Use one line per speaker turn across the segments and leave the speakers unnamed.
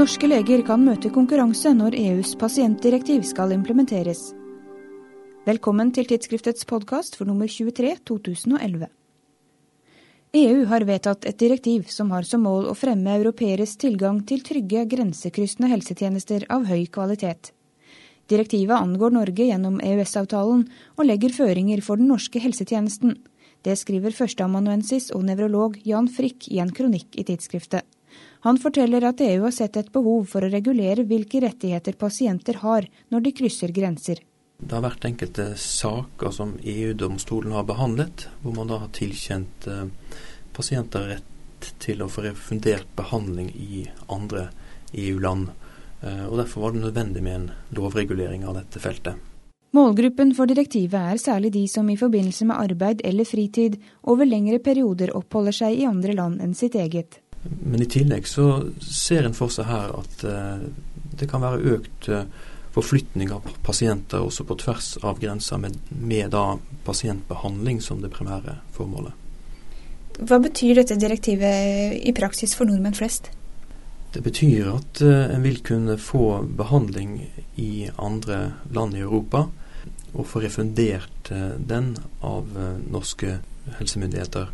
Norske leger kan møte konkurranse når EUs pasientdirektiv skal implementeres. Velkommen til tidsskriftets podkast for nummer 23 2011. EU har vedtatt et direktiv som har som mål å fremme europeeres tilgang til trygge, grensekryssende helsetjenester av høy kvalitet. Direktivet angår Norge gjennom EØS-avtalen og legger føringer for den norske helsetjenesten. Det skriver førsteamanuensis og nevrolog Jan Frikk i en kronikk i tidsskriftet. Han forteller at EU har sett et behov for å regulere hvilke rettigheter pasienter har når de krysser grenser.
Det har vært enkelte saker som EU-domstolen har behandlet, hvor man da har tilkjent eh, pasienter rett til å få refundert behandling i andre EU-land. Eh, og Derfor var det nødvendig med en lovregulering av dette feltet.
Målgruppen for direktivet er særlig de som i forbindelse med arbeid eller fritid over lengre perioder oppholder seg i andre land enn sitt eget.
Men i tillegg så ser en for seg her at uh, det kan være økt uh, forflytning av pasienter også på tvers av grenser, med, med da pasientbehandling som det primære formålet.
Hva betyr dette direktivet i praksis for nordmenn flest?
Det betyr at uh, en vil kunne få behandling i andre land i Europa, og få refundert den av norske helsemyndigheter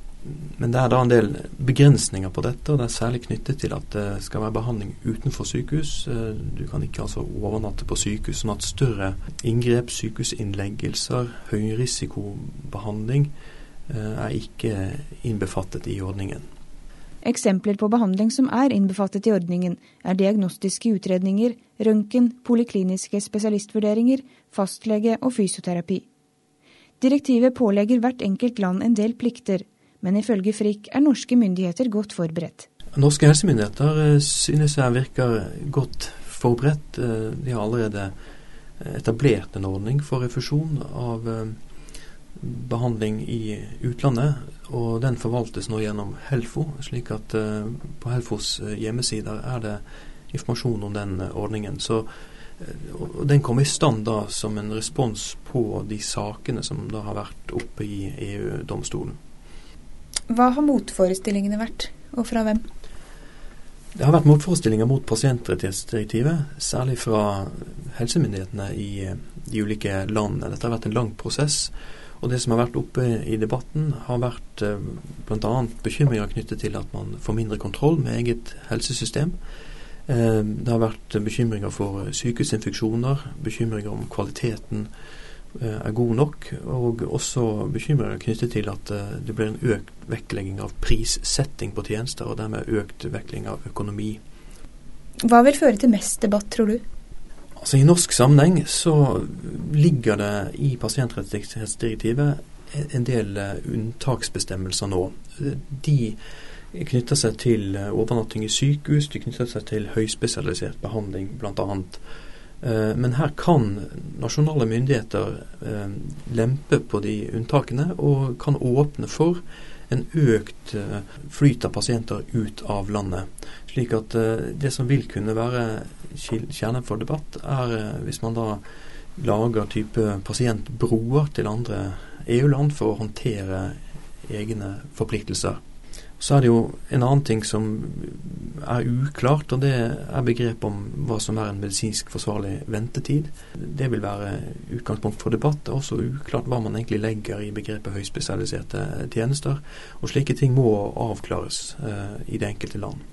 men det er da en del begrensninger på dette, og det er særlig knyttet til at det skal være behandling utenfor sykehus. Eh, du kan ikke altså overnatte på sykehus, sånn at større inngrep, sykehusinnleggelser, høyrisikobehandling eh, er ikke innbefattet i ordningen.
Eksempler på behandling som er innbefattet i ordningen, er diagnostiske utredninger, røntgen, polikliniske spesialistvurderinger, fastlege og fysioterapi. Direktivet pålegger hvert enkelt land en del plikter, men ifølge Frikk er norske myndigheter godt forberedt.
Norske helsemyndigheter eh, synes jeg virker godt forberedt. Eh, de har allerede etablert en ordning for refusjon av eh, behandling i utlandet. Og den forvaltes nå gjennom Helfo, slik at på Helfos hjemmesider er det informasjon om den ordningen. Så den kom i stand da som en respons på de sakene som da har vært oppe i EU-domstolen.
Hva har motforestillingene vært, og fra hvem?
Det har vært motforestillinger mot pasientrettighetsdirektivet, særlig fra helsemyndighetene i de ulike landene. Dette har vært en lang prosess. Og det som har vært oppe i debatten, har vært eh, bl.a. bekymringer knyttet til at man får mindre kontroll med eget helsesystem. Eh, det har vært bekymringer for sykehusinfeksjoner, bekymringer om kvaliteten Eh, er god nok, og også bekymringer knyttet til at eh, det blir en økt vektlegging av prissetting på tjenester, og dermed økt vektlegging av økonomi.
Hva vil føre til mest debatt, tror du?
Altså I norsk sammenheng så ligger det i pasientrettighetsdirektivet en del eh, unntaksbestemmelser nå. De knytter seg til overnatting i sykehus, de knytter seg til høyspesialisert behandling blant Eh, men her kan nasjonale myndigheter eh, lempe på de unntakene og kan åpne for en økt eh, flyt av pasienter ut av landet. Slik at det som vil kunne være kjernen for debatt, er hvis man da lager type pasientbroer til andre EU-land for å håndtere egne forpliktelser. Så er det jo en annen ting som er uklart, og det er begrepet om hva som er en medisinsk forsvarlig ventetid. Det vil være utgangspunkt for debatt. Det er også uklart hva man egentlig legger i begrepet høyspesialiserte tjenester. Og slike ting må avklares eh, i det enkelte land.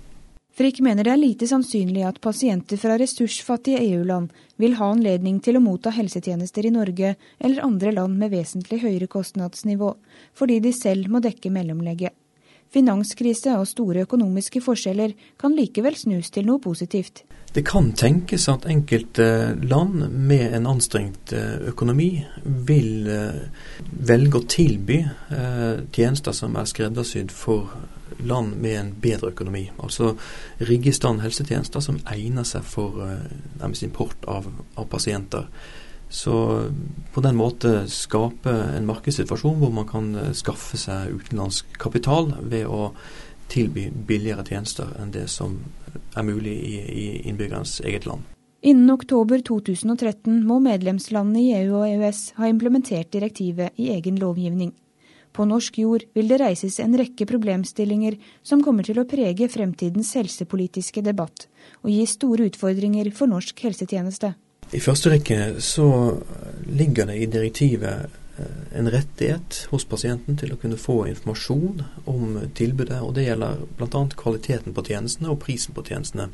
Frikk mener det er lite sannsynlig at pasienter fra ressursfattige EU-land vil ha anledning til å motta helsetjenester i Norge eller andre land med vesentlig høyere kostnadsnivå, fordi de selv må dekke mellomlegget. Finanskrise og store økonomiske forskjeller kan likevel snus til noe positivt.
Det kan tenkes at enkelte land med en anstrengt eh, økonomi vil eh, velge å tilby eh, tjenester som er skreddersydd for land med en bedre økonomi. Altså rigge i stand helsetjenester som egner seg for nærmest import av, av pasienter. Så på den måte skape en markedssituasjon hvor man kan eh, skaffe seg utenlandsk kapital ved å tilby billigere tjenester enn det som er mulig i, i innbyggernes eget land.
Innen oktober 2013 må medlemslandene i EU og EØS ha implementert direktivet i egen lovgivning. På norsk jord vil det reises en rekke problemstillinger som kommer til å prege fremtidens helsepolitiske debatt, og gi store utfordringer for norsk helsetjeneste.
I første rekke så ligger det i direktivet eh, en rettighet hos pasienten til å kunne få informasjon om tilbudet. og Det gjelder bl.a. kvaliteten på tjenestene og prisen på tjenestene.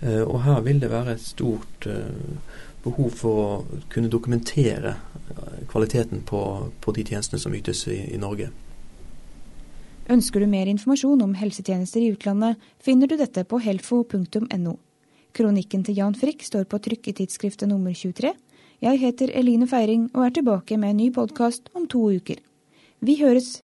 Eh, og Her vil det være et stort eh, behov for å kunne dokumentere kvaliteten på, på de tjenestene som ytes i, i, Norge.
Ønsker du mer informasjon om helsetjenester i utlandet, finner du dette på helfo.no. Kronikken til Jan Frikk står på trykk i nummer 23. Jeg heter Eline Feiring og er tilbake med en ny podkast om to uker. Vi høres!